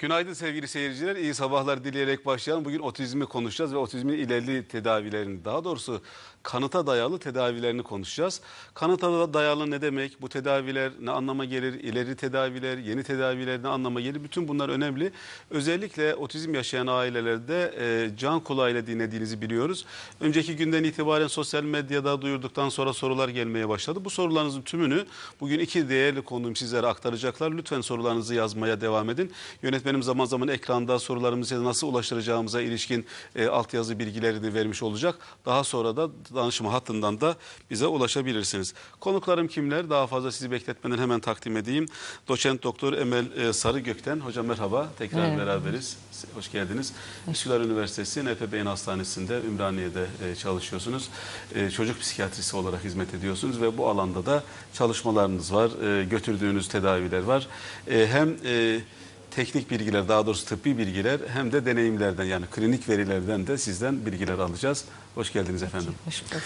Günaydın sevgili seyirciler. İyi sabahlar dileyerek başlayalım. Bugün otizmi konuşacağız ve otizmin ilerli tedavilerini, daha doğrusu kanıta dayalı tedavilerini konuşacağız. Kanıta dayalı ne demek? Bu tedaviler ne anlama gelir? İleri tedaviler, yeni tedaviler ne anlama gelir? Bütün bunlar önemli. Özellikle otizm yaşayan ailelerde e, can kulağıyla dinlediğinizi biliyoruz. Önceki günden itibaren sosyal medyada duyurduktan sonra sorular gelmeye başladı. Bu sorularınızın tümünü bugün iki değerli konuğum sizlere aktaracaklar. Lütfen sorularınızı yazmaya devam edin. Yönetmenim zaman zaman ekranda sorularımızı nasıl ulaştıracağımıza ilişkin e, altyazı bilgilerini vermiş olacak. Daha sonra da danışma hattından da bize ulaşabilirsiniz. Konuklarım kimler? Daha fazla sizi bekletmeden hemen takdim edeyim. Doçent Doktor Emel e, Sarıgök'ten. Hocam merhaba. Tekrar Merhaba. beraberiz. Hoş geldiniz. Üsküdar Üniversitesi NP Beyin Hastanesi'nde Ümraniye'de e, çalışıyorsunuz. E, çocuk psikiyatrisi olarak hizmet ediyorsunuz ve bu alanda da çalışmalarınız var. E, götürdüğünüz tedaviler var. E, hem e, teknik bilgiler daha doğrusu tıbbi bilgiler hem de deneyimlerden yani klinik verilerden de sizden bilgiler alacağız. Hoş geldiniz efendim. Hoş bulduk.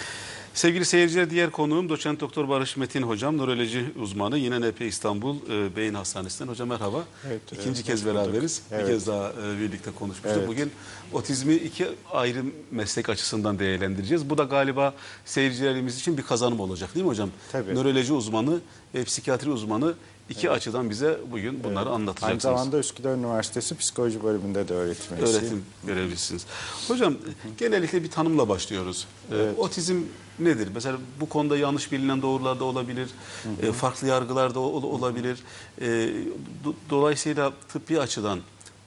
Sevgili seyirciler diğer konuğum doçent doktor Barış Metin hocam nöroloji uzmanı yine NP İstanbul e, Beyin Hastanesi'nden. Hocam merhaba. Evet, İkinci e, kez hoş bulduk. beraberiz. Bir Evet. kez daha e, birlikte konuşmuştuk. Evet. Bugün otizmi iki ayrı meslek açısından değerlendireceğiz. Bu da galiba seyircilerimiz için bir kazanım olacak değil mi hocam? Tabii. Nöroloji uzmanı ve psikiyatri uzmanı iki açıdan bize bugün bunları Aynı anlatacaksınız. zamanda Üsküdar Üniversitesi Psikoloji bölümünde de öğretim üyesiyim. öğretim görevlisiniz. Hocam genellikle bir tanımla başlıyoruz. Ee, Evet. Otizm nedir? Mesela bu konuda yanlış bilinen doğrular da olabilir, e, farklı yargılar da ol- olabilir. E, do- dolayısıyla tıbbi açıdan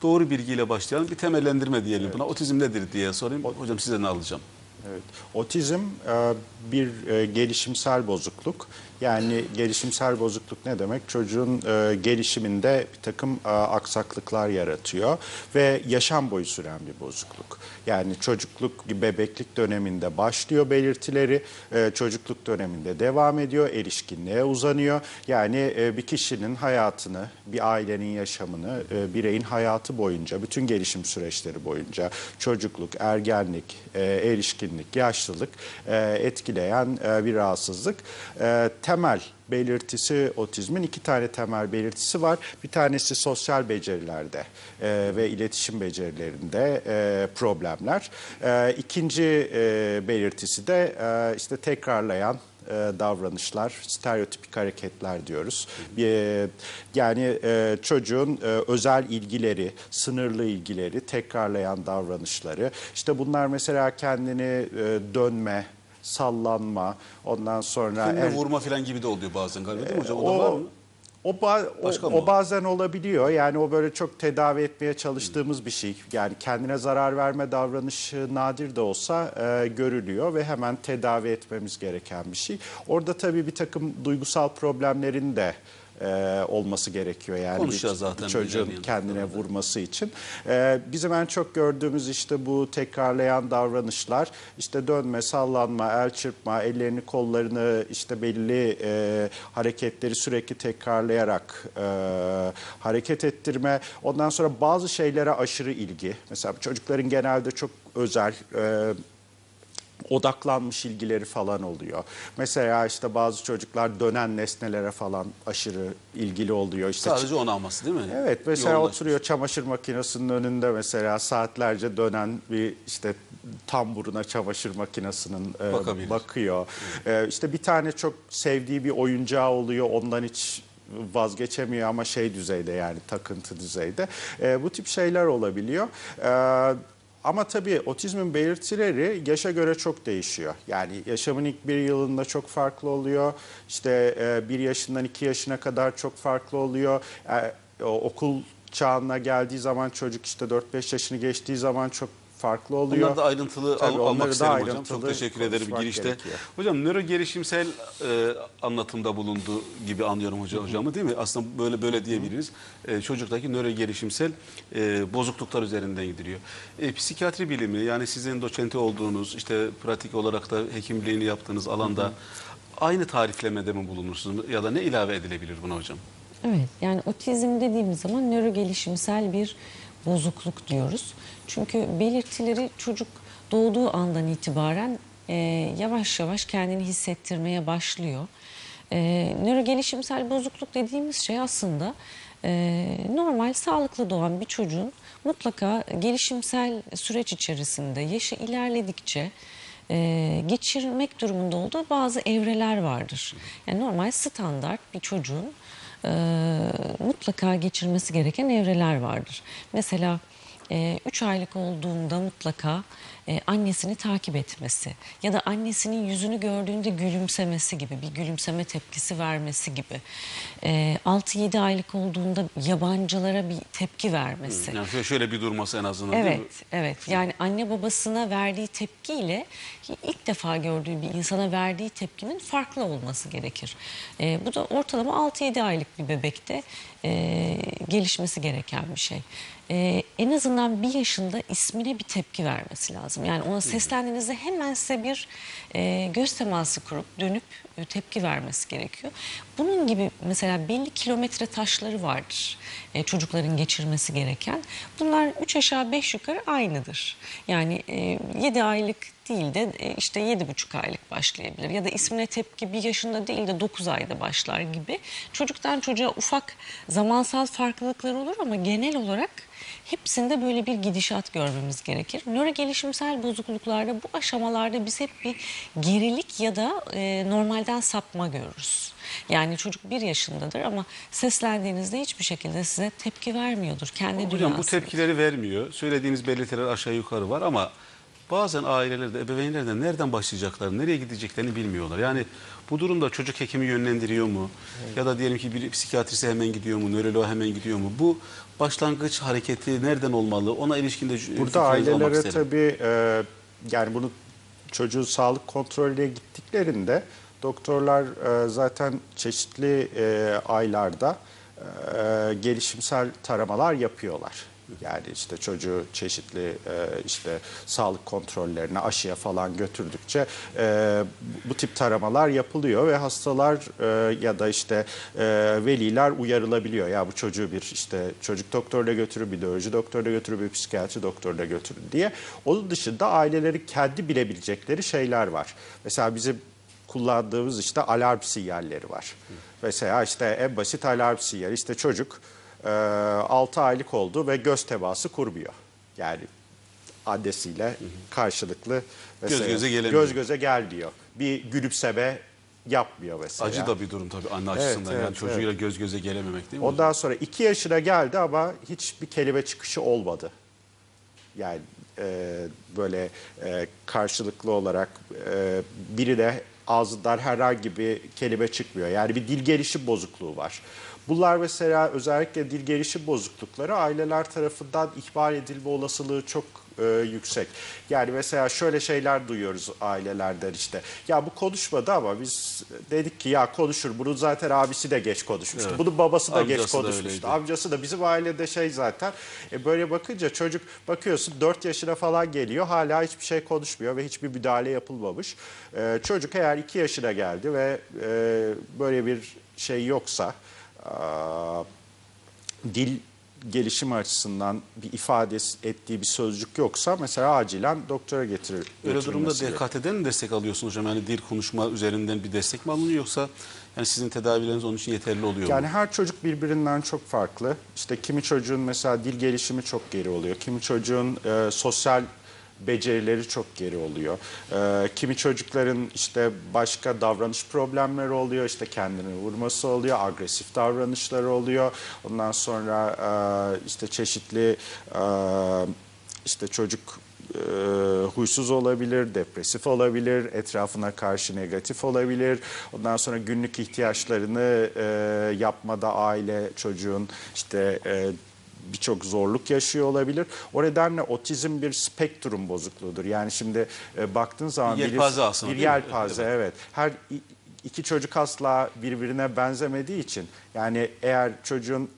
doğru bilgiyle başlayalım. Bir temellendirme diyelim buna. Otizm nedir diye sorayım. Hocam size ne alacağım? Evet. Otizm e, bir gelişimsel bozukluk. Yani gelişimsel bozukluk ne demek? Çocuğun e, gelişiminde bir takım e, aksaklıklar yaratıyor ve yaşam boyu süren bir bozukluk. Yani çocukluk, bebeklik döneminde başlıyor belirtileri, e, çocukluk döneminde devam ediyor, erişkinliğe uzanıyor. Yani e, bir kişinin hayatını, bir ailenin yaşamını, e, bireyin hayatı boyunca, bütün gelişim süreçleri boyunca çocukluk, ergenlik, e, erişkinlik, yaşlılık e, etkileyen e, bir rahatsızlık. E, temel belirtisi otizmin iki tane temel belirtisi var. Bir tanesi sosyal becerilerde e, ve iletişim becerilerinde e, problemler. E, ikinci e, belirtisi de e, işte tekrarlayan e, davranışlar, stereotipik hareketler diyoruz. Bir, yani e, çocuğun e, özel ilgileri, sınırlı ilgileri, tekrarlayan davranışları. İşte bunlar mesela kendini e, dönme, sallanma, ondan sonra... Kendine el- vurma falan gibi de oluyor bazen galiba değil mi hocam? O, da var mı? o, ba- o- Başka o, mı? bazen olabiliyor. Yani o böyle çok tedavi etmeye çalıştığımız bir şey. Yani kendine zarar verme davranışı nadir de olsa e, görülüyor ve hemen tedavi etmemiz gereken bir şey. Orada tabii bir takım duygusal problemlerin de e, olması gerekiyor. Yani Konuşacağız bir, zaten bir çocuğun kendine vurması için. E, bizim en çok gördüğümüz işte bu tekrarlayan davranışlar, işte dönme, sallanma, el çırpma, ellerini kollarını işte belli e, hareketleri sürekli tekrarlayarak e, hareket ettirme. Ondan sonra bazı şeylere aşırı ilgi. Mesela çocukların genelde çok özel e, odaklanmış ilgileri falan oluyor. Mesela işte bazı çocuklar dönen nesnelere falan aşırı ilgili oluyor. İşte Sadece onu alması değil mi? Evet mesela Yoğunlaşmış. oturuyor çamaşır makinesinin önünde mesela saatlerce dönen bir işte tamburuna çamaşır makinesinin e, Bakabilir. bakıyor. E, işte bir tane çok sevdiği bir oyuncağı oluyor ondan hiç vazgeçemiyor ama şey düzeyde yani takıntı düzeyde. E, bu tip şeyler olabiliyor. E, ama tabii otizmin belirtileri yaşa göre çok değişiyor. Yani yaşamın ilk bir yılında çok farklı oluyor. İşte e, bir yaşından iki yaşına kadar çok farklı oluyor. E, okul çağına geldiği zaman çocuk işte 4-5 yaşını geçtiği zaman çok farklı oluyor. Bunları da ayrıntılı al- Tabii almak onları da isterim hocam. ayrıntılı Çok teşekkür ederim girişte. gerekiyor. Hocam nöro gelişimsel e, anlatımda bulunduğu gibi anlıyorum hoca, hocamı değil mi? Aslında böyle böyle diyebiliriz. E, çocuktaki nöro gelişimsel e, bozukluklar üzerinden gidiliyor. E, psikiyatri bilimi yani sizin doçenti olduğunuz işte pratik olarak da hekimliğini yaptığınız alanda aynı tariflemede mi bulunursunuz ya da ne ilave edilebilir buna hocam? Evet yani otizm dediğimiz zaman nöro gelişimsel bir bozukluk diyoruz. Çünkü belirtileri çocuk doğduğu andan itibaren e, yavaş yavaş kendini hissettirmeye başlıyor. E, nörogelişimsel bozukluk dediğimiz şey aslında e, normal sağlıklı doğan bir çocuğun mutlaka gelişimsel süreç içerisinde yaşı ilerledikçe e, geçirmek durumunda olduğu bazı evreler vardır. Yani normal standart bir çocuğun e, mutlaka geçirmesi gereken evreler vardır. Mesela 3 aylık olduğunda mutlaka e, annesini takip etmesi ya da annesinin yüzünü gördüğünde gülümsemesi gibi bir gülümseme tepkisi vermesi gibi. E, 6-7 aylık olduğunda yabancılara bir tepki vermesi. Yani şöyle- bir durması en azından değil mi? Evet, evet. Yani anne babasına verdiği tepkiyle ilk defa gördüğü bir insana verdiği tepkinin farklı olması gerekir. Ee, bu da ortalama 6-7 aylık bir bebekte e, gelişmesi gereken bir şey. Ee, en azından bir yaşında ismine bir tepki vermesi lazım. Yani ona seslendiğinizde hemen size bir e, göz teması kurup dönüp e, tepki vermesi gerekiyor. Bunun gibi mesela belli kilometre taşları vardır e, çocukların geçirmesi gereken. Bunlar 3 aşağı 5 yukarı aynıdır. Yani e, 7 aylık değil de e, işte 7,5 aylık başlayabilir. Ya da ismine tepki bir yaşında değil de 9 ayda başlar gibi. Çocuktan çocuğa ufak zamansal farklılıklar olur ama genel olarak hepsinde böyle bir gidişat görmemiz gerekir. Nöro gelişimsel bozukluklarda bu aşamalarda biz hep bir gerilik ya da e, normalden sapma görürüz. Yani çocuk bir yaşındadır ama seslendiğinizde hiçbir şekilde size tepki vermiyordur. Kendi Hocam bu tepkileri vermiyor. Söylediğiniz belirtiler aşağı yukarı var ama bazen ailelerde, ebeveynler de nereden başlayacaklarını, nereye gideceklerini bilmiyorlar. Yani bu durumda çocuk hekimi yönlendiriyor mu? Ya da diyelim ki bir psikiyatriste hemen gidiyor mu? Nöroloğa hemen gidiyor mu? Bu başlangıç hareketi nereden olmalı? Ona ilişkin de Burada ailelere tabii e, yani bunu çocuğun sağlık kontrolüne gittiklerinde doktorlar e, zaten çeşitli e, aylarda e, gelişimsel taramalar yapıyorlar. Yani işte çocuğu çeşitli e, işte sağlık kontrollerine, aşıya falan götürdükçe e, bu tip taramalar yapılıyor ve hastalar e, ya da işte e, veliler uyarılabiliyor. Ya bu çocuğu bir işte çocuk doktoruna götürün, bir biyoloji doktoruna götürün, bir psikiyatri doktoruna götürün diye. Onun dışında aileleri kendi bilebilecekleri şeyler var. Mesela bizim kullandığımız işte alarm sinyalleri var. Mesela işte en basit alarm sinyali işte çocuk e, 6 aylık oldu ve göz teması kurmuyor. Yani annesiyle karşılıklı mesela göze gelemiyor. göz göze gelmiyor. Bir gülümseme yapmıyor mesela. Acı da bir durum tabii anne Evet, açısından. yani evet, çocuğuyla göz göze gelememek değil mi? Ondan sonra iki yaşına geldi ama hiçbir kelime çıkışı olmadı. Yani e, böyle e, karşılıklı olarak e, birine ağzından herhangi bir kelime çıkmıyor. Yani bir dil gelişim bozukluğu var. Bunlar mesela özellikle dil gelişim bozuklukları aileler tarafından ihmal edilme olasılığı çok e, yüksek. Yani mesela şöyle şeyler duyuyoruz ailelerden işte. Ya bu konuşmadı ama biz dedik ki ya konuşur. Bunu zaten abisi de geç konuşmuştu. Evet. Bunun babası da geç Amcası da konuşmuştu. öyleydi. Amcası da bizim ailede şey zaten. E böyle bakınca çocuk bakıyorsun 4 yaşına falan geliyor. Hala hiçbir şey konuşmuyor ve hiçbir müdahale yapılmamış. E, çocuk eğer 2 yaşına geldi ve e, böyle bir şey yoksa dil gelişim açısından bir ifade ettiği bir sözcük yoksa mesela acilen doktora getirir. Öyle durumda. DKT'den mi destek alıyorsunuz hocam? Yani dil konuşma üzerinden bir destek mi alınıyor yoksa yani sizin tedavileriniz onun için yeterli oluyor Yani mu? her çocuk birbirinden çok farklı. İşte kimi çocuğun mesela dil gelişimi çok geri oluyor. Kimi çocuğun e, sosyal becerileri çok geri oluyor. E, kimi çocukların işte başka davranış problemleri oluyor. İşte kendini vurması oluyor, agresif davranışları oluyor. Ondan sonra e, işte çeşitli e, işte çocuk e, huysuz olabilir, depresif olabilir, etrafına karşı negatif olabilir. Ondan sonra günlük ihtiyaçlarını e, yapmada aile çocuğun işte e, birçok zorluk yaşıyor olabilir. O nedenle otizm bir spektrum bozukluğudur. Yani şimdi e, baktığın zaman Bir yelpaze aslında, bir yelpaze evet. Her i- iki çocuk asla birbirine benzemediği için yani eğer çocuğun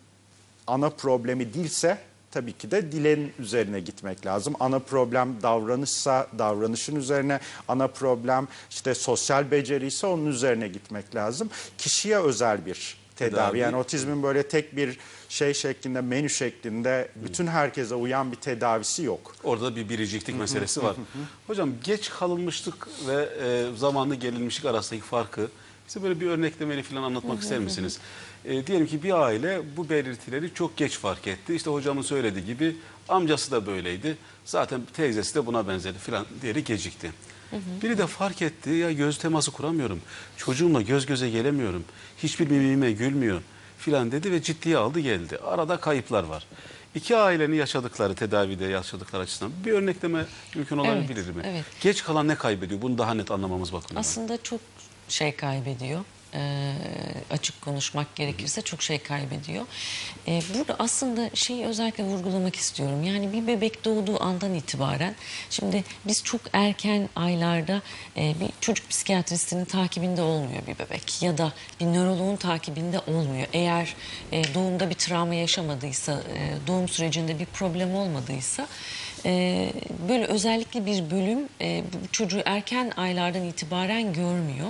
ana problemi dilse tabii ki de dilin üzerine gitmek lazım. Ana problem davranışsa davranışın üzerine, ana problem işte sosyal beceri ise onun üzerine gitmek lazım. Kişiye özel bir tedavi. Tedavi. Yani otizmin böyle tek bir şey şeklinde, menü şeklinde bütün herkese uyan bir tedavisi yok. Orada bir biriciklik meselesi var. Hocam geç kalınmışlık ve e, zamanlı gelinmişlik arasındaki farkı Bize böyle bir örneklemeli falan anlatmak ister misiniz? E, diyelim ki bir aile bu belirtileri çok geç fark etti. İşte hocamın söylediği gibi amcası da böyleydi. Zaten teyzesi de buna benzedi falan diyerek gecikti. Biri de fark etti ya göz teması kuramıyorum. Çocuğumla göz göze gelemiyorum. Hiçbir mimime gülmüyor filan dedi ve ciddiye aldı geldi. Arada kayıplar var. İki ailenin yaşadıkları, tedavide yaşadıkları açısından bir örnekleme mümkün olabilir mi? evet. Geç kalan ne kaybediyor? Bunu daha net anlamamız bakımından. Aslında çok şey kaybediyor. Ee, açık konuşmak gerekirse çok şey kaybediyor. Ee, burada aslında şeyi özellikle vurgulamak istiyorum. Yani bir bebek doğduğu andan itibaren şimdi biz çok erken aylarda e, bir çocuk psikiyatristinin takibinde olmuyor bir bebek ya da bir nöroloğun takibinde olmuyor. Eğer e, doğumda bir travma yaşamadıysa, e, doğum sürecinde bir problem olmadıysa e, böyle özellikle bir bölüm e, çocuğu erken aylardan itibaren görmüyor.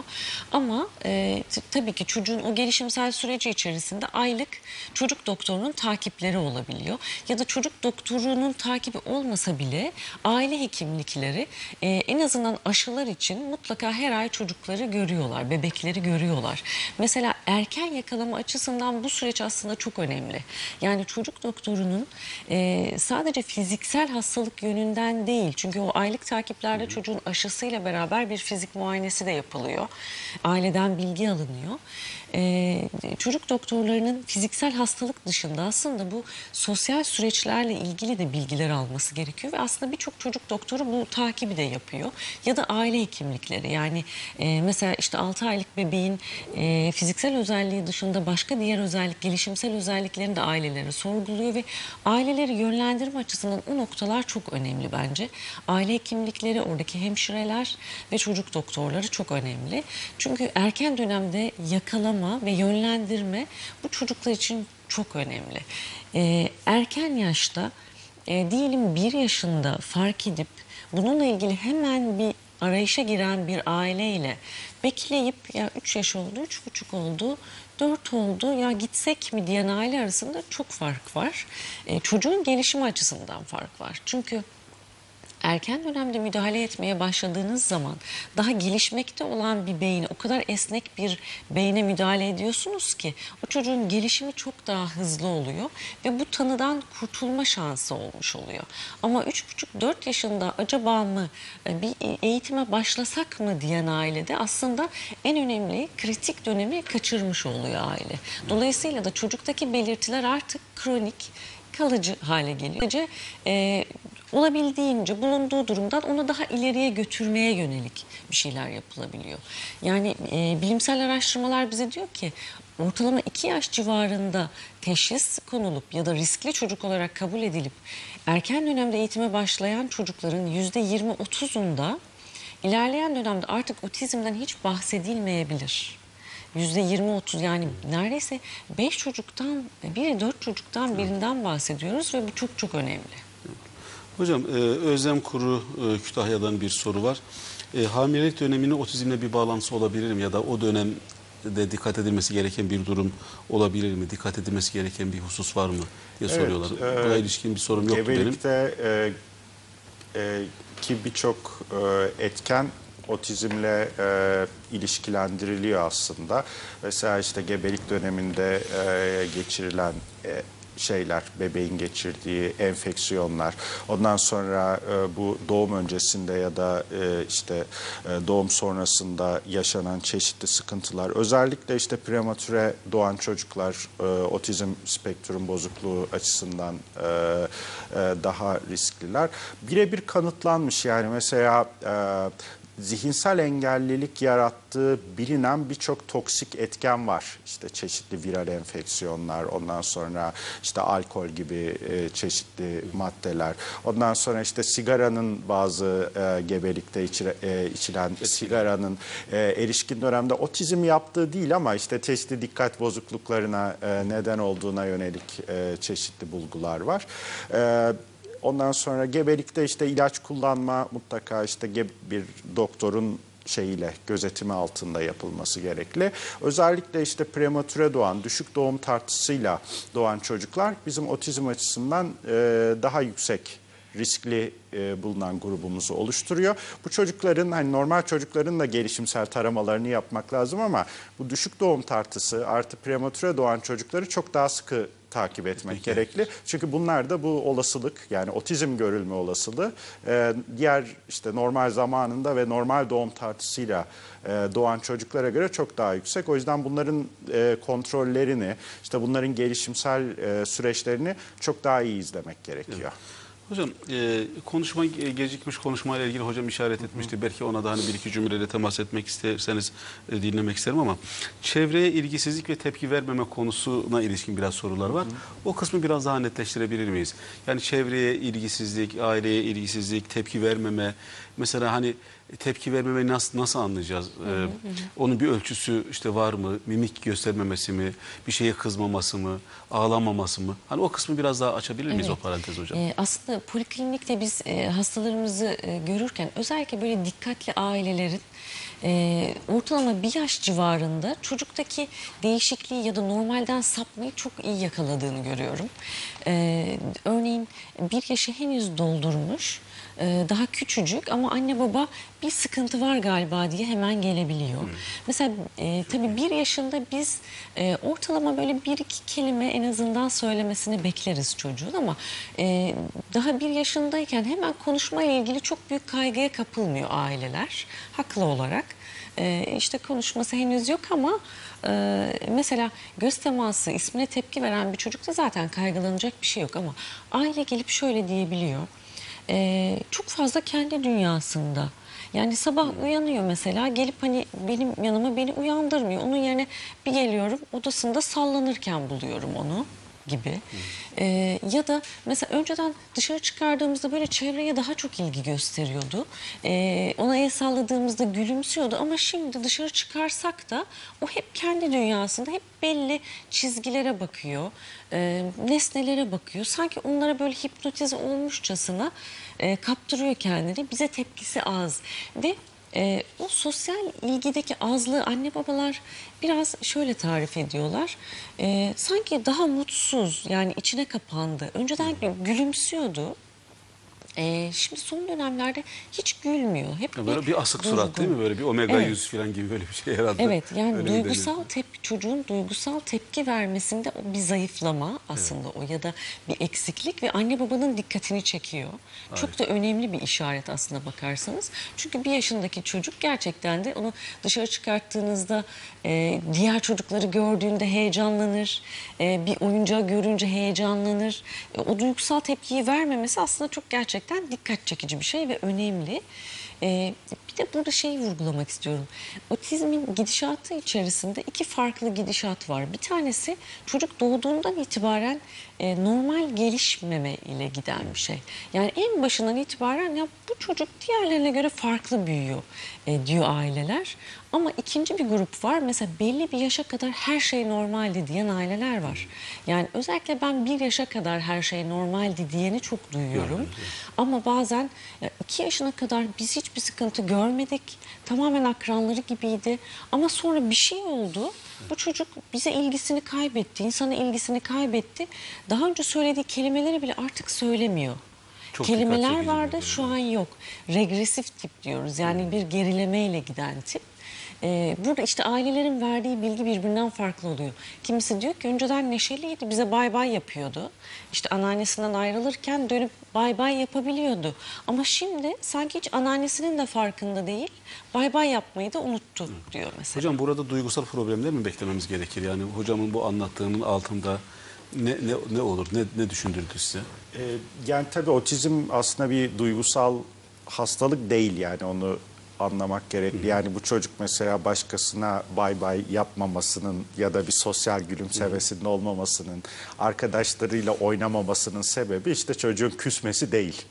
Ama e, tabii ki çocuğun o gelişimsel süreci içerisinde aylık çocuk doktorunun takipleri olabiliyor. Ya da çocuk doktorunun takibi olmasa bile aile hekimlikleri e, en azından aşılar için mutlaka her ay çocukları görüyorlar, bebekleri görüyorlar. Mesela erken yakalama açısından bu süreç aslında çok önemli. Yani çocuk doktorunun e, sadece fiziksel hastalık yönünden değil. Çünkü o aylık takiplerde çocuğun aşısıyla beraber bir fizik muayenesi de yapılıyor. Aileden bilgi alınıyor. E, çocuk doktorlarının fiziksel hastalık dışında aslında bu sosyal süreçlerle ilgili de bilgiler alması gerekiyor ve aslında birçok çocuk doktoru bu takibi de yapıyor. Ya da aile hekimlikleri yani e, mesela işte 6 aylık bebeğin e, fiziksel özelliği dışında başka diğer özellik, gelişimsel özelliklerini de aileleri sorguluyor ve aileleri yönlendirme açısından o noktalar çok önemli bence. Aile hekimlikleri, oradaki hemşireler ve çocuk doktorları çok önemli. Çünkü erken dönemde yakalama ve yönlendirme bu çocuklar için çok önemli. E, erken yaşta e, diyelim bir yaşında fark edip bununla ilgili hemen bir arayışa giren bir aileyle bekleyip ya 3 yaş oldu, üç buçuk oldu, 4 oldu ya gitsek mi diyen aile arasında çok fark var. E, çocuğun gelişimi açısından fark var. Çünkü erken dönemde müdahale etmeye başladığınız zaman daha gelişmekte olan bir beyne o kadar esnek bir beyne müdahale ediyorsunuz ki o çocuğun gelişimi çok daha hızlı oluyor ve bu tanıdan kurtulma şansı olmuş oluyor. Ama 3,5-4 yaşında acaba mı e, bir eğitime başlasak mı diyen ailede aslında en önemli kritik dönemi kaçırmış oluyor aile. Dolayısıyla da çocuktaki belirtiler artık kronik kalıcı hale geliyor. Böylece, e, olabildiğince bulunduğu durumdan onu daha ileriye götürmeye yönelik bir şeyler yapılabiliyor. Yani e, bilimsel araştırmalar bize diyor ki ortalama 2 yaş civarında teşhis konulup ya da riskli çocuk olarak kabul edilip erken dönemde eğitime başlayan çocukların %20-30'unda ilerleyen dönemde artık otizmden hiç bahsedilmeyebilir. Yüzde 20-30 yani neredeyse 5 çocuktan, biri 4 çocuktan birinden bahsediyoruz ve bu çok çok önemli. Hocam e, Özlem Kuru e, Kütahya'dan bir soru var. E, hamilelik döneminin otizmle bir bağlantısı olabilir mi? Ya da o dönemde dikkat edilmesi gereken bir durum olabilir mi? Dikkat edilmesi gereken bir husus var mı? diye Evet, soruyorlar. e, Buna ilişkin bir sorum yoktu benim. Gebelikte e, e, ki birçok e, etken otizmle e, ilişkilendiriliyor aslında. Mesela işte gebelik döneminde e, geçirilen e, şeyler, bebeğin geçirdiği enfeksiyonlar, ondan sonra e, bu doğum öncesinde ya da e, işte e, doğum sonrasında yaşanan çeşitli sıkıntılar, özellikle işte prematüre doğan çocuklar e, otizm spektrum bozukluğu açısından e, e, daha riskliler. Birebir kanıtlanmış yani mesela e, zihinsel engellilik yarattığı bilinen birçok toksik etken var. İşte çeşitli viral enfeksiyonlar, ondan sonra işte alkol gibi e, çeşitli maddeler. Ondan sonra işte sigaranın bazı e, gebelikte içire- e, içilen sigaranın e, erişkin dönemde otizm yaptığı değil ama işte çeşitli dikkat bozukluklarına e, neden olduğuna yönelik e, çeşitli bulgular var. E, Ondan sonra gebelikte işte ilaç kullanma mutlaka işte bir doktorun şeyiyle gözetimi altında yapılması gerekli. Özellikle işte prematüre doğan, düşük doğum tartısıyla doğan çocuklar bizim otizm açısından e, daha yüksek riskli e, bulunan grubumuzu oluşturuyor. Bu çocukların hani normal çocukların da gelişimsel taramalarını yapmak lazım ama bu düşük doğum tartısı artı prematüre doğan çocukları çok daha sıkı takip etmek gerekli. Çünkü bunlar da bu olasılık yani otizm görülme olasılığı e, diğer işte normal zamanında ve normal doğum tartısıyla e, doğan çocuklara göre çok daha yüksek. O yüzden bunların e, kontrollerini işte bunların gelişimsel e, süreçlerini çok daha iyi izlemek gerekiyor. Hocam e, konuşma e, gecikmiş konuşmayla ilgili hocam işaret etmişti. Belki ona da hani bir iki cümleyle temas etmek isterseniz e, dinlemek isterim ama çevreye ilgisizlik ve tepki vermeme konusuna ilişkin biraz sorular var. O kısmı biraz daha netleştirebilir miyiz? Yani çevreye ilgisizlik, aileye ilgisizlik, tepki vermeme mesela hani tepki vermemeyi nasıl nasıl anlayacağız? Ee, onun bir ölçüsü işte var mı? Mimik göstermemesi mi? Bir şeye kızmaması mı? Ağlamaması mı? Hani o kısmı biraz daha açabilir miyiz Evet. o parantez hocam? Ee, aslında poliklinikte biz e, hastalarımızı e, görürken özellikle böyle dikkatli ailelerin e, ortalama bir yaş civarında çocuktaki değişikliği ya da normalden sapmayı çok iyi yakaladığını görüyorum. E, örneğin bir yaşı henüz doldurmuş, e, daha küçücük ama anne baba bir sıkıntı var galiba diye hemen gelebiliyor. Mesela e, tabii bir yaşında biz e, ortalama böyle bir iki kelime en azından söylemesini bekleriz çocuğun ama e, daha bir yaşındayken hemen konuşma ile ilgili çok büyük kaygıya kapılmıyor aileler haklı olarak. E, işte konuşması henüz yok ama e, mesela göz teması ismine tepki veren bir çocukta zaten kaygılanacak bir şey yok ama aile gelip şöyle diyebiliyor. E, çok fazla kendi dünyasında. Yani sabah uyanıyor mesela gelip hani benim yanıma beni uyandırmıyor. Onun yerine bir geliyorum odasında sallanırken buluyorum onu gibi. Ee, ya da mesela önceden dışarı çıkardığımızda böyle çevreye daha çok ilgi gösteriyordu. Ee, ona el salladığımızda gülümsüyordu ama şimdi dışarı çıkarsak da o hep kendi dünyasında hep belli çizgilere bakıyor. e, nesnelere bakıyor. Sanki onlara böyle hipnotize olmuşçasına e, kaptırıyor kendini. Bize tepkisi az ve e, o sosyal ilgideki azlığı anne babalar biraz şöyle tarif ediyorlar. E, sanki daha mutsuz yani içine kapandı. Önceden gülümsüyordu. E, şimdi son dönemlerde hiç gülmüyor. Hep Ya Böyle bir asık surat değil mi? Böyle bir omega Evet. 100 falan gibi böyle bir şey herhalde. Evet yani Öyle bir duygusal tepki çocuğun duygusal tepki vermesinde bir zayıflama aslında o ya da bir eksiklik ve anne babanın dikkatini çekiyor. Çok da önemli bir işaret aslında bakarsanız. Çünkü bir yaşındaki çocuk gerçekten de onu dışarı çıkarttığınızda e, diğer çocukları gördüğünde heyecanlanır. E, bir oyuncağı görünce heyecanlanır. E, o duygusal tepkiyi vermemesi aslında çok gerçekten dikkat çekici bir şey ve önemli. Ee, bir de burada şeyi vurgulamak istiyorum. Otizmin gidişatı içerisinde iki farklı gidişat var. Bir tanesi çocuk doğduğundan itibaren e, normal gelişmeme ile giden bir şey. Yani en başından itibaren ya bu çocuk diğerlerine göre farklı büyüyor e, diyor aileler. Ama ikinci bir grup var. Mesela belli bir yaşa kadar her şey normaldi diyen aileler var. Yani özellikle ben bir yaşa kadar her şey normaldi diyeni çok duyuyorum. Ama bazen ya iki yaşına kadar biz hiçbir sıkıntı görmedik. Tamamen akranları gibiydi. Ama sonra bir şey oldu. Bu çocuk bize ilgisini kaybetti, insana ilgisini kaybetti. Daha önce söylediği kelimeleri bile artık söylemiyor. Çok Kelimeler vardı şu an yok. Regresif tip diyoruz yani bir gerilemeyle giden tip. Ee, burada işte ailelerin verdiği bilgi birbirinden farklı oluyor. Kimisi diyor ki önceden neşeliydi bize bay bay yapıyordu. İşte anneannesinden ayrılırken dönüp bay bay yapabiliyordu. Ama şimdi sanki hiç anneannesinin de farkında değil. Bay bay yapmayı da unuttu diyor mesela. Hocam burada duygusal problemler mi beklememiz gerekir? Yani hocamın bu anlattığının altında ne ne, ne olur? Ne ne düşündürdü size? Ee, yani tabii otizm aslında bir duygusal hastalık değil yani onu anlamak gerekli. Yani bu çocuk mesela başkasına bay bay yapmamasının ya da bir sosyal gülümsemesinin olmamasının, arkadaşlarıyla oynamamasının sebebi işte çocuğun küsmesi değil.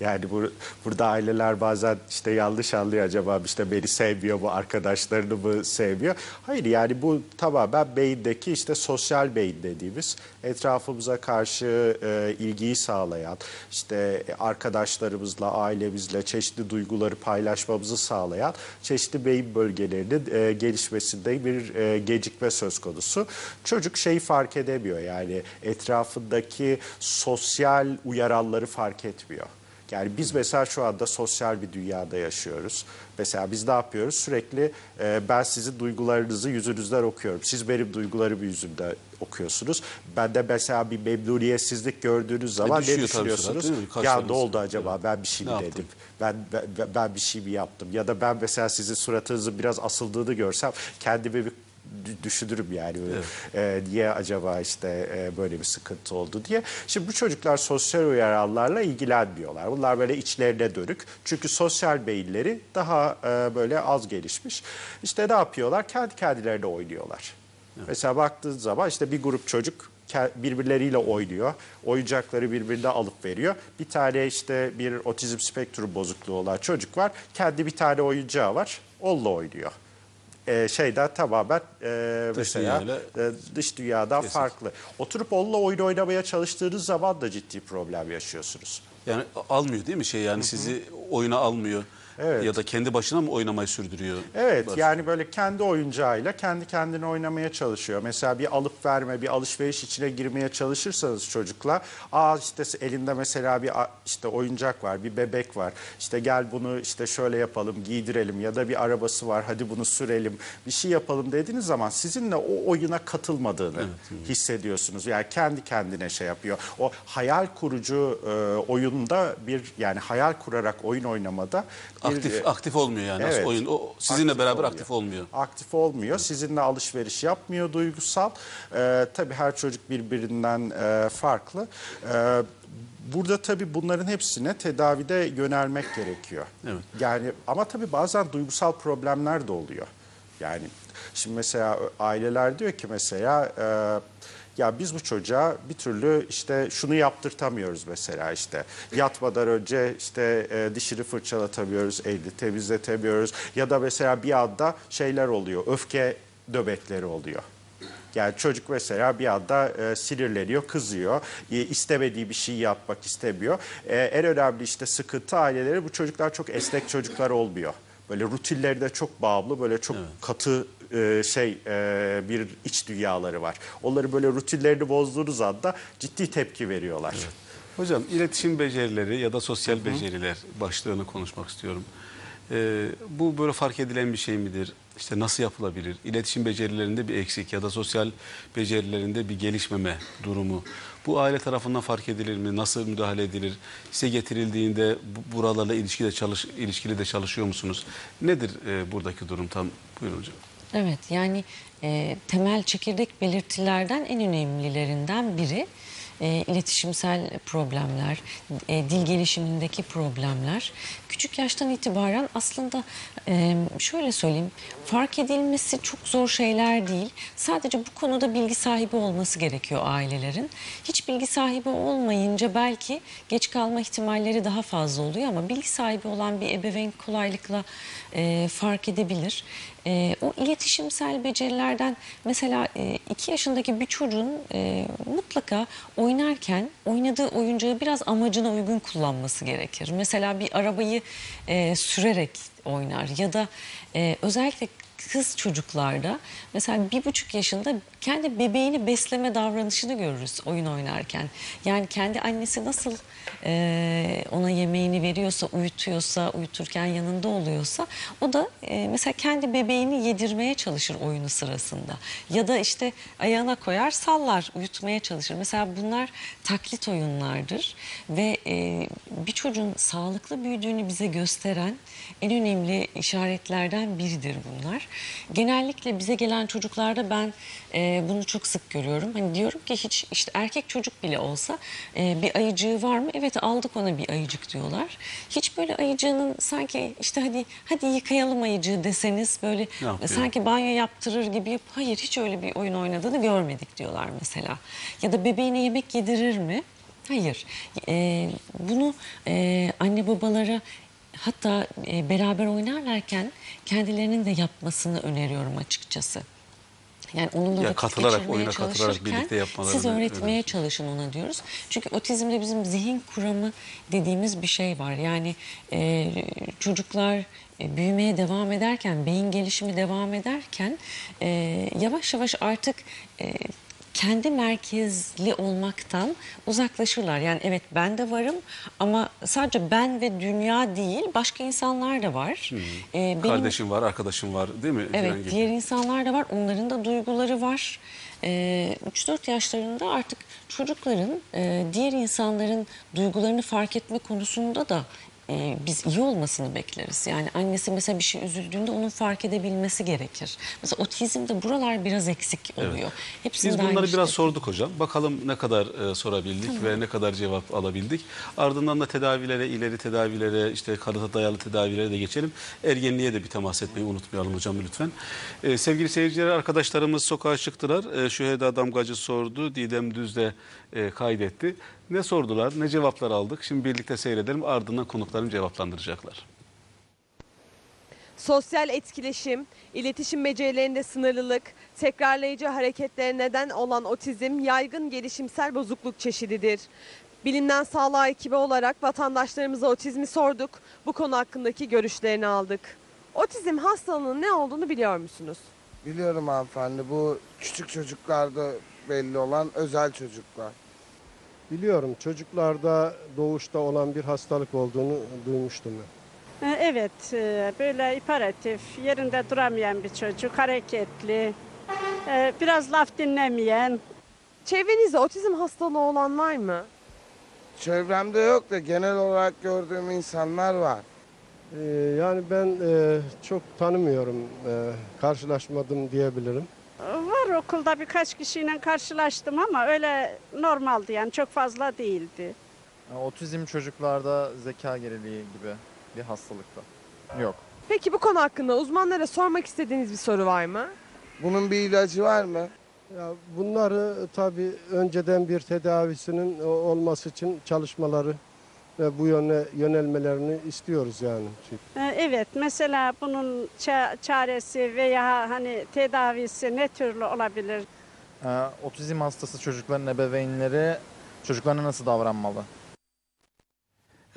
Yani bu, burada aileler bazen işte yanlış anlıyor acaba işte beni sevmiyor bu arkadaşlarını mı sevmiyor? Hayır yani bu tamamen beyindeki işte sosyal beyin dediğimiz etrafımıza karşı e, ilgiyi sağlayan işte arkadaşlarımızla ailemizle çeşitli duyguları paylaşmamızı sağlayan çeşitli beyin bölgelerinin e, gelişmesinde bir e, gecikme söz konusu. Çocuk şeyi fark edemiyor yani etrafındaki sosyal uyaralları fark etmiyor. Yani biz mesela şu anda sosyal bir dünyada yaşıyoruz. Mesela biz ne yapıyoruz? Sürekli e, ben sizin duygularınızı yüzünüzden okuyorum. Siz benim duygularımı yüzümden okuyorsunuz. Ben de mesela bir memnuniyetsizlik gördüğünüz zaman ne düşüyor tabii düşünüyorsunuz? mi? Ya ne oldu acaba? Ben bir şey mi Ne dedim? Ben, ben ben bir şey mi yaptım? Ya da ben mesela sizin suratınızın biraz asıldığını görsem kendimi bir düşünürüm yani. Ee, niye acaba işte e, böyle bir sıkıntı oldu diye. Şimdi bu çocuklar sosyal uyarılarla ilgilenmiyorlar. Bunlar böyle içlerine dönük. Çünkü sosyal beyinleri daha e, böyle az gelişmiş. İşte ne yapıyorlar? Kendi kendilerine oynuyorlar. Mesela baktığın zaman işte bir grup çocuk birbirleriyle oynuyor. Oyuncakları birbirine alıp veriyor. Bir tane işte bir otizm spektrum bozukluğu olan çocuk var. Kendi bir tane oyuncağı var. Onunla oynuyor. Ee, şeyden tamamen e, mesela dünyayla e, dış dünyadan farklı. Oturup onunla oyun oynamaya çalıştığınız zaman da ciddi problem yaşıyorsunuz. Yani almıyor değil mi şey yani sizi oyuna almıyor. Evet. Ya da kendi başına mı oynamayı sürdürüyor? Evet Var. yani böyle kendi oyuncağıyla kendi kendine oynamaya çalışıyor. Mesela bir alıp verme, bir alışveriş içine girmeye çalışırsanız çocukla, aa işte elinde mesela bir işte oyuncak var, bir bebek var. İşte gel bunu işte şöyle yapalım, giydirelim ya da bir arabası var, hadi bunu sürelim, bir şey yapalım dediğiniz zaman sizinle o oyuna katılmadığını hissediyorsunuz. Yani kendi kendine şey yapıyor. O hayal kurucu e, oyunda bir yani hayal kurarak oyun oynamada aktif aktif olmuyor yani. Evet. oyun o sizinle Aktif beraber olmuyor. aktif olmuyor. Aktif olmuyor. Sizinle alışveriş yapmıyor duygusal. Ee, tabii her çocuk birbirinden e, farklı. Ee, burada tabii bunların hepsine tedavide yönelmek gerekiyor. Evet. Yani ama tabii bazen duygusal problemler de oluyor. Yani şimdi mesela aileler diyor ki mesela e, ya biz bu çocuğa bir türlü işte şunu yaptırtamıyoruz mesela işte yatmadan önce işte e, dişini fırçalatamıyoruz, elini temizletemiyoruz ya da mesela bir anda şeyler oluyor, öfke nöbetleri oluyor. Yani çocuk mesela bir anda e, sinirleniyor, kızıyor, e, istemediği bir şey yapmak istemiyor. E, en önemli işte sıkıntı aileleri bu çocuklar çok esnek çocuklar olmuyor. Böyle rutinlerine çok bağımlı, böyle çok katı e, şey e, bir iç dünyaları var. Onları böyle rutinlerini bozduğunuz anda ciddi tepki veriyorlar. Hocam iletişim becerileri ya da sosyal beceriler başlığını konuşmak istiyorum. Ee, bu böyle fark edilen bir şey midir? İşte nasıl yapılabilir? İletişim becerilerinde bir eksik ya da sosyal becerilerinde bir gelişmeme durumu. Bu aile tarafından fark edilir mi? Nasıl müdahale edilir? Size getirildiğinde bu- buralarla ilişkide çalış, ilişkili de çalışıyor musunuz? Nedir e, buradaki durum tam? Buyurun hocam. Evet yani e, temel çekirdek belirtilerden en önemlilerinden biri e, iletişimsel problemler, e, dil gelişimindeki problemler. Küçük yaştan itibaren aslında e, şöyle söyleyeyim fark edilmesi çok zor şeyler değil. Sadece bu konuda bilgi sahibi olması gerekiyor ailelerin. Hiç bilgi sahibi olmayınca belki geç kalma ihtimalleri daha fazla oluyor ama bilgi sahibi olan bir ebeveyn kolaylıkla e, fark edebilir. E, o iletişimsel becerilerden mesela 2 yaşındaki bir çocuğun e, mutlaka oynarken oynadığı oyuncağı biraz amacına uygun kullanması gerekir. Mesela bir arabayı e, sürerek oynar ya da e, özellikle kız çocuklarda mesela bir buçuk yaşında kendi bebeğini besleme davranışını görürüz oyun oynarken. Yani kendi annesi nasıl e, ona yemeğini veriyorsa, uyutuyorsa, uyuturken yanında oluyorsa o da e, mesela kendi bebeğini yedirmeye çalışır oyunu sırasında. Ya da işte ayağına koyar sallar, uyutmaya çalışır. Mesela bunlar taklit oyunlardır ve e, bir çocuğun sağlıklı büyüdüğünü bize gösteren en önemli işaretlerden biridir bunlar. Genellikle bize gelen çocuklarda ben e, bunu çok sık görüyorum. Hani diyorum ki hiç işte erkek çocuk bile olsa e, bir ayıcığı var mı? Evet aldık ona bir ayıcık diyorlar. Hiç böyle ayıcığının sanki işte hadi hadi yıkayalım ayıcığı deseniz böyle sanki banyo yaptırır gibi yap. Hayır hiç öyle bir oyun oynadığını görmedik diyorlar mesela. Ya da bebeğine yemek yedirir mi? Hayır. Ee, bunu e, anne babalara hatta e, beraber oynarlarken kendilerinin de yapmasını öneriyorum açıkçası. Yani onunla Ya vakit katılarak, geçirmeye oyuna katılarak birlikte yapmalarını Siz öğretmeye öneriyorsunuz. çalışın ona diyoruz. Çünkü otizmde bizim zihin kuramı dediğimiz bir şey var. Yani e, çocuklar e, büyümeye devam ederken, beyin gelişimi devam ederken e, yavaş yavaş artık e, kendi merkezli olmaktan uzaklaşırlar. Yani evet ben de varım ama sadece ben ve dünya değil başka insanlar da var. Ee, benim- Kardeşim var, arkadaşım var değil mi? Evet gibi. diğer insanlar da var. Onların da duyguları var. Ee, 3-4 yaşlarında artık çocukların e, diğer insanların duygularını fark etme konusunda da e, biz iyi olmasını bekleriz. Yani annesi mesela bir şey üzüldüğünde onun fark edebilmesi gerekir. Mesela otizmde buralar biraz eksik oluyor. Hepsinde Biz bunları biraz işte. sorduk hocam. Bakalım ne kadar e, sorabildik ve ne kadar cevap alabildik. Ardından da tedavilere, ileri tedavilere, işte kanıta dayalı tedavilere de geçelim. Ergenliğe de bir temas etmeyi unutmayalım hocam lütfen. E, sevgili seyirciler, arkadaşlarımız sokağa çıktılar. E, Şüheda Damgacı sordu, Didem Düz de e, kaydetti. Ne sordular, ne cevaplar aldık? Şimdi birlikte seyredelim. Ardından konuklarım cevaplandıracaklar. Sosyal etkileşim, iletişim becerilerinde sınırlılık, tekrarlayıcı hareketlere neden olan otizm yaygın gelişimsel bozukluk çeşididir. Bilimden Sağlığa ekibi olarak vatandaşlarımıza otizmi sorduk. Bu konu hakkındaki görüşlerini aldık. Otizm hastalığının ne olduğunu biliyor musunuz? Biliyorum hanımefendi bu küçük çocuklarda belli olan özel çocuklar. Biliyorum çocuklarda doğuşta olan bir hastalık olduğunu duymuştum ben. E, Evet, e, böyle hiperatif, yerinde duramayan bir çocuk, hareketli, e, biraz laf dinlemeyen. Çevrenizde otizm hastalığı olan var mı? Çevremde yok da genel olarak gördüğüm insanlar var. Yani ben çok tanımıyorum, karşılaşmadım diyebilirim. Okulda birkaç kişiyle karşılaştım ama öyle normaldi yani çok fazla değildi. Yani Otizm çocuklarda zeka geriliği gibi bir hastalıkta. Yok. Peki bu konu hakkında uzmanlara sormak istediğiniz bir soru var mı? Bunun bir ilacı var mı? Ya bunları tabii önceden bir tedavisinin o- olması için çalışmaları ve bu yöne yönelmelerini istiyoruz yani. Çünkü E, Evet, mesela bunun ça- çaresi veya hani tedavisi ne türlü olabilir? Ee, otizm hastası çocukların ebeveynleri çocuklarına nasıl davranmalı?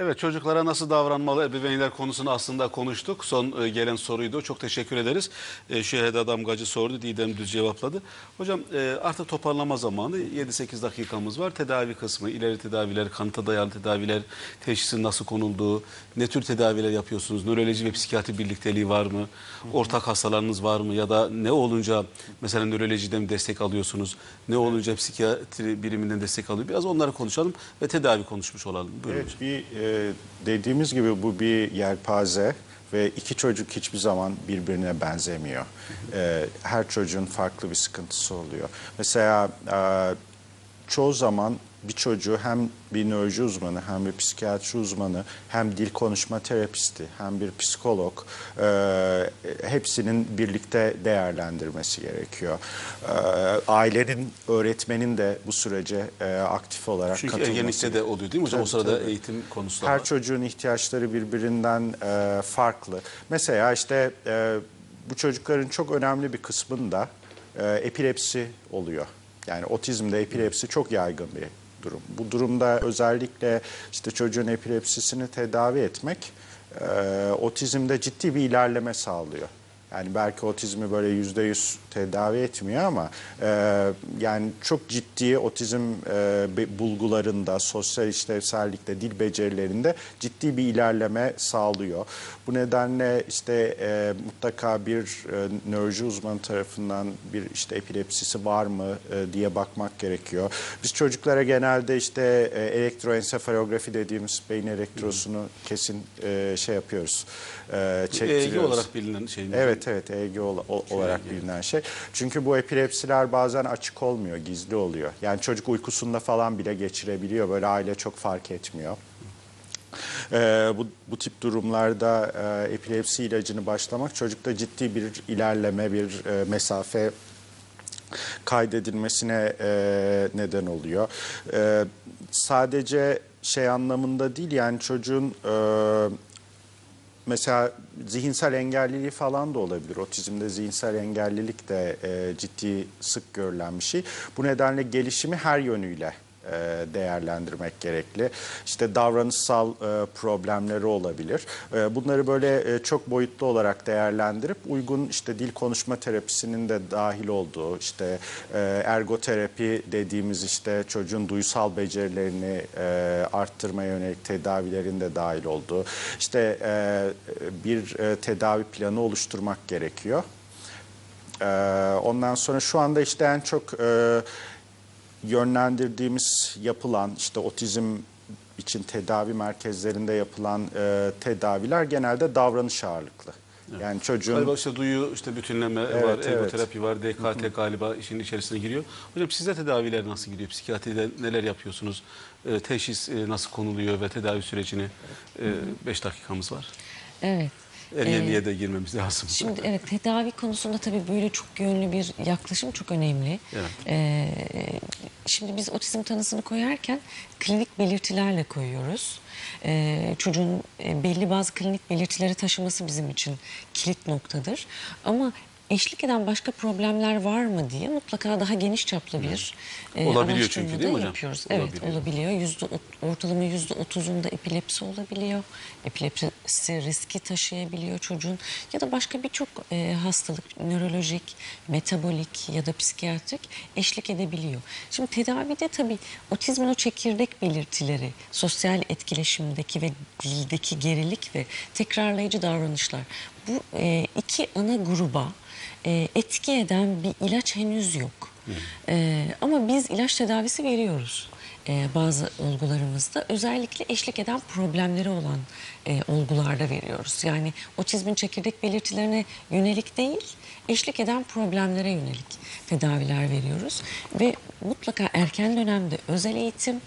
Evet çocuklara nasıl davranmalı ebeveynler konusunu aslında konuştuk. Son e, gelen soruydu. Çok teşekkür ederiz. E, Şeheda Damgacı sordu. Didem Düz cevapladı. Hocam e, artık toparlama zamanı 7-8 dakikamız var. Tedavi kısmı, ileri tedaviler, kanıta dayalı tedaviler, teşhisin nasıl konulduğu, ne tür tedaviler yapıyorsunuz? Nöroloji ve psikiyatri birlikteliği var mı? Ortak hastalarınız var mı? Ya da ne olunca mesela nörolojiden destek alıyorsunuz? Ne olunca psikiyatri biriminden destek alıyor? Biraz onları konuşalım ve tedavi konuşmuş olalım. Buyurun hocam. Evet bir e, dediğimiz gibi bu bir yelpaze ve iki çocuk hiçbir zaman birbirine benzemiyor. E, her çocuğun farklı bir sıkıntısı oluyor. Mesela e, çoğu zaman bir çocuğu hem bir nöroloji uzmanı hem bir psikiyatri uzmanı hem dil konuşma terapisti hem bir psikolog e, hepsinin birlikte değerlendirmesi gerekiyor. E, ailenin, öğretmenin de bu sürece e, aktif olarak Çünkü katılması ergenlikte de oluyor değil mi hocam? o Tabii, sırada tabii. eğitim konusu her var. çocuğun ihtiyaçları birbirinden e, farklı. Mesela işte e, bu çocukların çok önemli bir kısmında e, epilepsi oluyor. Yani otizmde epilepsi çok yaygın bir durum. Bu durumda özellikle işte çocuğun epilepsisini tedavi etmek e, otizmde ciddi bir ilerleme sağlıyor. Yani belki otizmi böyle yüzde yüz tedavi etmiyor ama e, yani çok ciddi otizm e, bulgularında, sosyal işlevsellikte, dil becerilerinde ciddi bir ilerleme sağlıyor. Bu nedenle işte e, mutlaka bir e, nöroloji uzmanı tarafından bir işte epilepsisi var mı e, diye bakmak gerekiyor. Biz çocuklara genelde işte e, elektroensefalografi dediğimiz beyin elektrosunu kesin e, şey yapıyoruz. E, EEG çektiriyoruz. olarak bilinen şey mi? Evet evet EEG ol- o- olarak bilinen şey. Çünkü bu epilepsiler bazen açık olmuyor, gizli oluyor. Yani çocuk uykusunda falan bile geçirebiliyor. Böyle aile çok fark etmiyor. Ee, bu, bu tip durumlarda e, epilepsi ilacını başlamak çocukta ciddi bir ilerleme, bir e, mesafe kaydedilmesine e, neden oluyor. E, sadece şey anlamında değil yani çocuğun e, mesela zihinsel engelliliği falan da olabilir. Otizmde zihinsel engellilik de e, ciddi sık görülen bir şey. Bu nedenle gelişimi her yönüyle değerlendirmek gerekli. İşte davranışsal e, problemleri olabilir. E, bunları böyle e, çok boyutlu olarak değerlendirip uygun işte dil konuşma terapisinin de dahil olduğu işte e, ergoterapi dediğimiz işte çocuğun duysal becerilerini e, arttırmaya yönelik tedavilerin de dahil olduğu işte e, bir e, tedavi planı oluşturmak gerekiyor. Ondan sonra şu anda işte en çok e, yönlendirdiğimiz yapılan işte otizm için tedavi merkezlerinde yapılan e, tedaviler genelde davranış ağırlıklı. Yani çocuğun Galiba işte duyu, işte bütünleme Evet, var, evet. ergoterapi var, DKT galiba işin içerisine giriyor. Hocam sizde tedaviler nasıl gidiyor? Psikiyatride neler yapıyorsunuz? E, teşhis e, nasıl konuluyor ve tedavi sürecini 5 dakikamız var. Evet. Ergenliğe de girmemiz lazım. Şimdi evet tedavi konusunda tabii böyle çok yönlü bir yaklaşım çok önemli. Evet. Ee, şimdi biz otizm tanısını koyarken klinik belirtilerle koyuyoruz. Ee, çocuğun e, belli bazı klinik belirtileri taşıması bizim için kilit noktadır. Ama eşlik eden başka problemler var mı diye mutlaka daha geniş çaplı bir e, Olabiliyor çünkü, değil mi hocam? yapıyoruz. Evet Olabiliyor. olabiliyor. Yüzde, ortalama yüzde otuzunda epilepsi olabiliyor. Epilepsi riski taşıyabiliyor çocuğun. Ya da başka birçok e, hastalık, nörolojik, metabolik ya da psikiyatrik eşlik edebiliyor. Şimdi tedavide tabii otizmin o çekirdek belirtileri, sosyal etkileşimdeki ve dildeki gerilik ve tekrarlayıcı davranışlar. Bu e, iki ana gruba e, etki eden bir ilaç henüz yok. E, ama biz ilaç tedavisi veriyoruz e, bazı olgularımızda. Özellikle eşlik eden problemleri olan e, olgularda veriyoruz. Yani otizmin çekirdek belirtilerine yönelik değil, eşlik eden problemlere yönelik tedaviler veriyoruz. Ve mutlaka erken dönemde özel eğitim,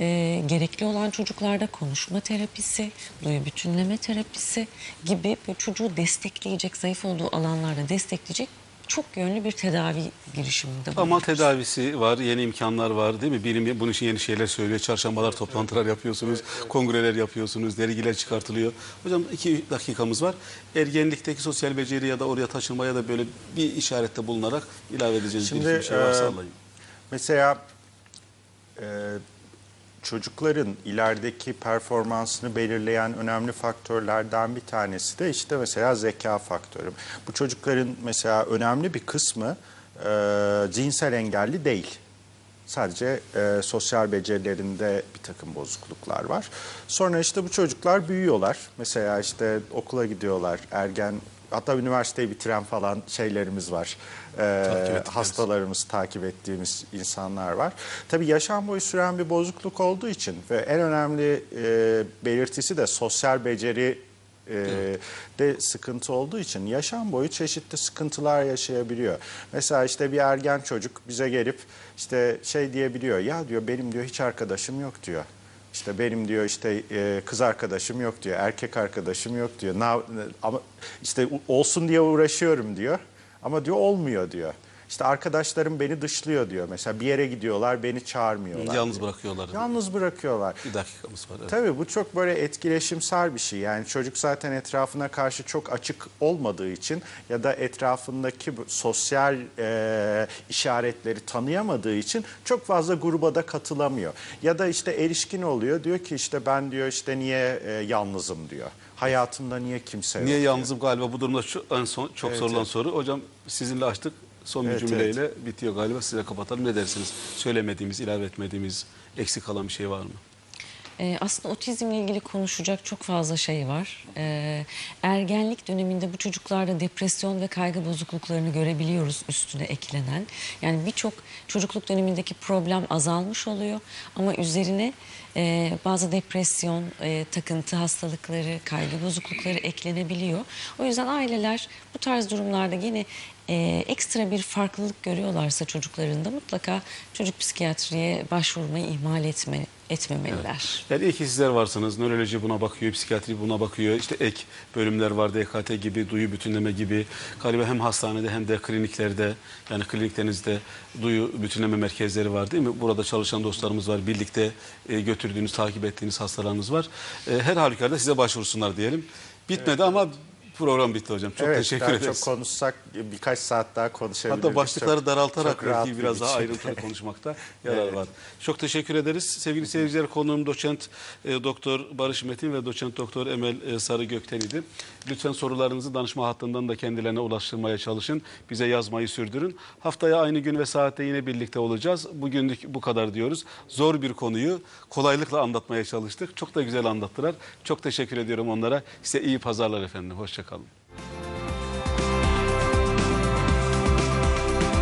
e, gerekli olan çocuklarda konuşma terapisi, duyu bütünleme terapisi gibi çocuğu destekleyecek, zayıf olduğu alanlarda destekleyecek çok yönlü bir tedavi girişiminde Ama bulunuyoruz. tedavisi var, yeni imkanlar var değil mi? Bilim bunun için yeni şeyler söylüyor. Çarşambalar toplantılar yapıyorsunuz, kongreler yapıyorsunuz, dergiler çıkartılıyor. Hocam iki dakikamız var. Ergenlikteki sosyal beceri ya da oraya taşınmaya da böyle bir işarette bulunarak ilave edeceğiniz Şimdi, bir şey varsa e, alayım. Mesela e, çocukların ilerideki performansını belirleyen önemli faktörlerden bir tanesi de işte mesela zeka faktörü. Bu çocukların mesela önemli bir kısmı e, cinsel engelli değil. Sadece e, sosyal becerilerinde bir takım bozukluklar var. Sonra işte bu çocuklar büyüyorlar. Mesela işte okula gidiyorlar, ergen hatta üniversiteyi bitiren falan şeylerimiz var. E, hastalarımız, takip ettiğimiz insanlar var. Tabii yaşam boyu süren bir bozukluk olduğu için ve en önemli e, belirtisi de sosyal beceri e, de sıkıntı olduğu için yaşam boyu çeşitli sıkıntılar yaşayabiliyor. Mesela işte bir ergen çocuk bize gelip işte şey diyebiliyor ya diyor benim diyor hiç arkadaşım yok diyor. İşte benim diyor işte e, kız arkadaşım yok diyor, erkek arkadaşım yok diyor. Ama işte olsun diye uğraşıyorum diyor. Ama diyor olmuyor diyor. İşte arkadaşlarım beni dışlıyor diyor. Mesela bir yere gidiyorlar beni çağırmıyorlar. Yalnız diyor. bırakıyorlar. Yalnız bırakıyorlar. Bir dakikamız var. Evet. Tabii bu çok böyle etkileşimsel bir şey. Yani çocuk zaten etrafına karşı çok açık olmadığı için ya da etrafındaki sosyal e, işaretleri tanıyamadığı için çok fazla gruba da katılamıyor. Ya da işte erişkin oluyor diyor ki işte ben diyor işte niye e, yalnızım diyor. Hayatımda niye kimse yok Niye yalnızım galiba bu durumda şu, en son çok Evet, sorulan evet. soru. Hocam sizinle açtık. Son bir Evet, cümleyle bitiyor galiba. Size kapatalım. Ne dersiniz? Söylemediğimiz, ilave etmediğimiz, eksik kalan bir şey var mı? Ee, aslında otizmle ilgili konuşacak çok fazla şey var. Ee, ergenlik döneminde bu çocuklarda depresyon ve kaygı bozukluklarını görebiliyoruz üstüne eklenen. Yani birçok çocukluk dönemindeki problem azalmış oluyor ama üzerine e, bazı depresyon, e, takıntı hastalıkları, kaygı bozuklukları eklenebiliyor. O yüzden aileler bu tarz durumlarda yine e, ekstra bir farklılık görüyorlarsa çocuklarında mutlaka çocuk psikiyatriye başvurmayı ihmal etme, etmemeliler. Yani iyi ki sizler varsınız. Nöroloji buna bakıyor, psikiyatri buna bakıyor. İşte ek bölümler var, DKT gibi, duyu bütünleme gibi. Galiba hem hastanede hem de kliniklerde, yani kliniklerinizde duyu bütünleme merkezleri var değil mi? Burada çalışan dostlarımız var. Birlikte e, götürdüğünüz, takip ettiğiniz hastalarınız var. E, her halükarda size başvursunlar diyelim. Bitmedi ama Program bitti hocam. Çok evet, teşekkür daha ederiz. çok konuşsak birkaç saat daha konuşabiliriz. Hatta başlıkları Çok- daraltarak çok belki bir biraz daha biçimde. ayrıntılı konuşmakta yarar Evet. var. Çok teşekkür ederiz. Sevgili seyirciler konuğum doçent e, doktor Barış Metin ve doçent doktor Emel e, Sarı Gökten'iydi. Lütfen sorularınızı danışma hattından da kendilerine ulaştırmaya çalışın. Bize yazmayı sürdürün. Haftaya aynı gün ve saatte yine birlikte olacağız. Bugünlük bu kadar diyoruz. Zor bir konuyu kolaylıkla anlatmaya çalıştık. Çok da güzel anlattılar. Çok teşekkür ediyorum onlara. Size iyi pazarlar efendim. Hoşçakalın. Come.